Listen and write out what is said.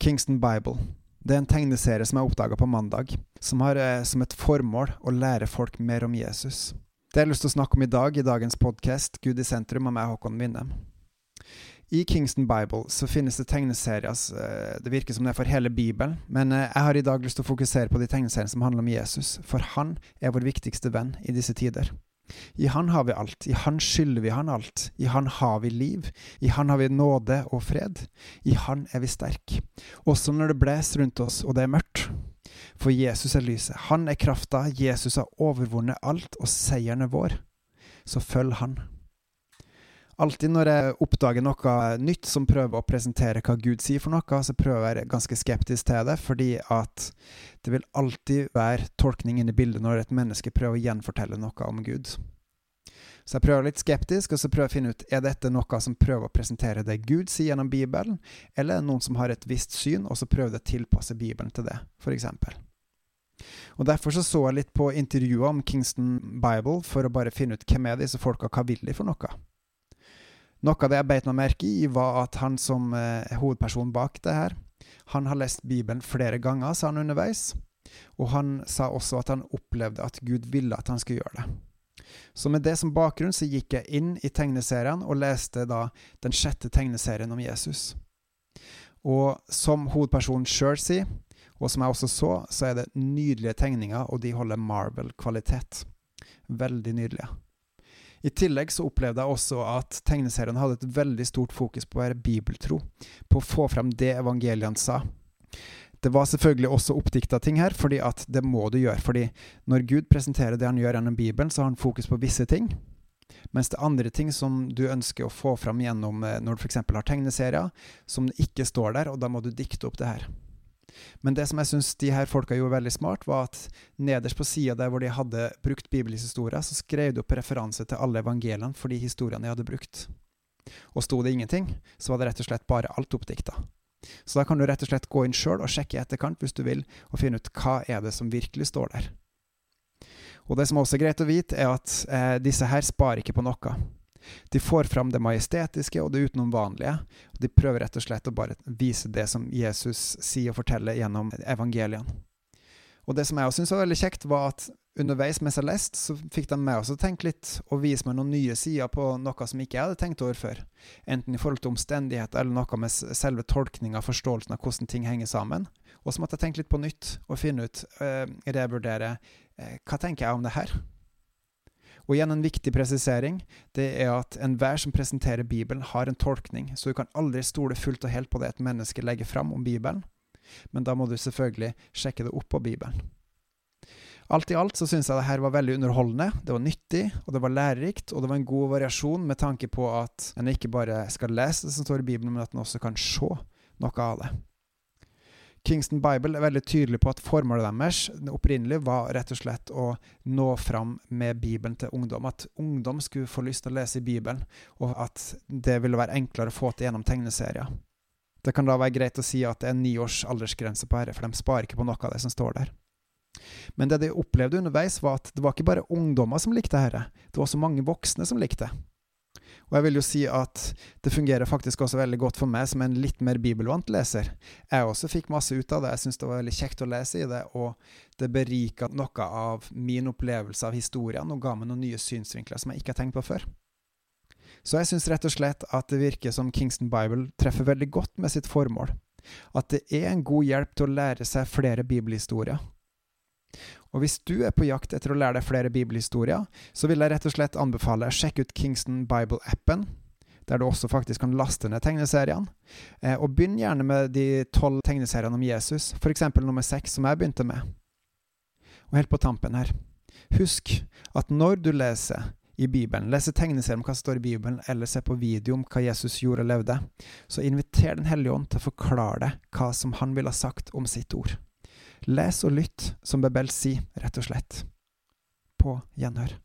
Kingston Bible. Det er en tegneserie som jeg oppdaga på mandag, som har eh, som et formål å lære folk mer om Jesus. Det jeg har lyst til å snakke om i dag i dagens podkast, Gud i sentrum, av meg, Håkon Winnem. I Kingston Bible så finnes det tegneserier eh, Det virker som det er for hele Bibelen, men eh, jeg har i dag lyst til å fokusere på de tegneseriene som handler om Jesus, for han er vår viktigste venn i disse tider. I Han har vi alt, i Han skylder vi Han alt, i Han har vi liv, i Han har vi nåde og fred, i Han er vi sterk, også når det blåser rundt oss og det er mørkt. For Jesus er lyset, Han er krafta, Jesus har overvunnet alt, og seieren er vår. Så følg Han. Alltid når jeg oppdager noe nytt som prøver å presentere hva Gud sier for noe, så prøver jeg å være ganske skeptisk til det, fordi at det vil alltid være tolkning inne i bildet når et menneske prøver å gjenfortelle noe om Gud. Så jeg prøver litt skeptisk, og så prøver jeg å finne ut er dette noe som prøver å presentere det Gud sier gjennom Bibelen, eller er noen som har et visst syn, og så prøver de å tilpasse Bibelen til det, f.eks. Og Derfor så, så jeg litt på intervjuer om Kingston Bible for å bare finne ut hvem er disse folka, hva vil de for noe? Noe av det jeg beit meg merke i, var at han som er eh, hovedperson bak det her, han har lest Bibelen flere ganger, sa han underveis. Og han sa også at han opplevde at Gud ville at han skulle gjøre det. Så med det som bakgrunn så gikk jeg inn i tegneserien og leste da den sjette tegneserien om Jesus. Og som hovedpersonen sjøl sier, og som jeg også så, så er det nydelige tegninger, og de holder Marvel-kvalitet. Veldig nydelige. I tillegg så opplevde jeg også at tegneserien hadde et veldig stort fokus på å være bibeltro, på å få frem det evangeliene sa. Det var selvfølgelig også oppdikta ting her, fordi at det må du gjøre. fordi når Gud presenterer det han gjør gjennom Bibelen, så har han fokus på visse ting. Mens det er andre ting som du ønsker å få fram gjennom eh, når du f.eks. har tegneserier, som ikke står der, og da må du dikte opp det her. Men det som jeg syns de her folka gjorde veldig smart, var at nederst på sida der hvor de hadde brukt bibelhistorier, så skrev de opp referanse til alle evangeliene for de historiene de hadde brukt. Og sto det ingenting, så var det rett og slett bare alt oppdikta. Så da kan du rett og slett gå inn sjøl og sjekke i etterkant hvis du vil, og finne ut hva er det som virkelig står der. Og det som også er greit å vite, er at eh, disse her sparer ikke på noe. De får fram det majestetiske og det utenomvanlige. De prøver rett og slett å bare vise det som Jesus sier og forteller gjennom evangeliene. Og det som jeg også syntes var veldig kjekt, var at underveis mens jeg så fikk de meg også tenke litt og vise meg noen nye sider på noe som ikke jeg hadde tenkt over før. Enten i forhold til omstendigheter eller noe med selve tolkninga, forståelsen av hvordan ting henger sammen. Og så måtte jeg tenke litt på nytt og finne ut, uh, revurdere, uh, hva tenker jeg om det her? Og igjen en viktig presisering, det er at enhver som presenterer Bibelen, har en tolkning, så du kan aldri stole fullt og helt på det et menneske legger fram om Bibelen, men da må du selvfølgelig sjekke det opp på Bibelen. Alt i alt så syns jeg det her var veldig underholdende, det var nyttig, og det var lærerikt, og det var en god variasjon med tanke på at en ikke bare skal lese det som står i Bibelen, men at en også kan se noe av det. Kingston Bible er veldig tydelig på at formålet deres opprinnelig var rett og slett å nå fram med Bibelen til ungdom. At ungdom skulle få lyst til å lese i Bibelen, og at det ville være enklere å få til gjennom tegneserier. Det kan da være greit å si at det er ni års aldersgrense på dette, for de sparer ikke på noe av det som står der. Men det de opplevde underveis, var at det var ikke bare ungdommer som likte dette, det var også mange voksne som likte det. Og jeg vil jo si at det fungerer faktisk også veldig godt for meg som en litt mer bibelvant leser. Jeg også fikk masse ut av det, jeg syns det var veldig kjekt å lese i det, og det berika noe av min opplevelse av historien og ga meg noen nye synsvinkler som jeg ikke har tenkt på før. Så jeg syns rett og slett at det virker som Kingston Bible treffer veldig godt med sitt formål. At det er en god hjelp til å lære seg flere bibelhistorier og hvis du er på jakt etter å lære deg flere bibelhistorier, så vil jeg rett og slett anbefale å sjekke ut Kingston Bible-appen, der du også faktisk kan laste ned tegneseriene. Eh, og begynn gjerne med de tolv tegneseriene om Jesus, f.eks. nummer seks, som jeg begynte med. Og helt på tampen her, husk at når du leser i Bibelen, leser tegneserier om hva som står i Bibelen, eller ser på video om hva Jesus gjorde og levde, så inviter Den hellige ånd til å forklare deg hva som han ville ha sagt om sitt ord. Les og lytt, som Bebel sier, rett og slett. På gjenhør.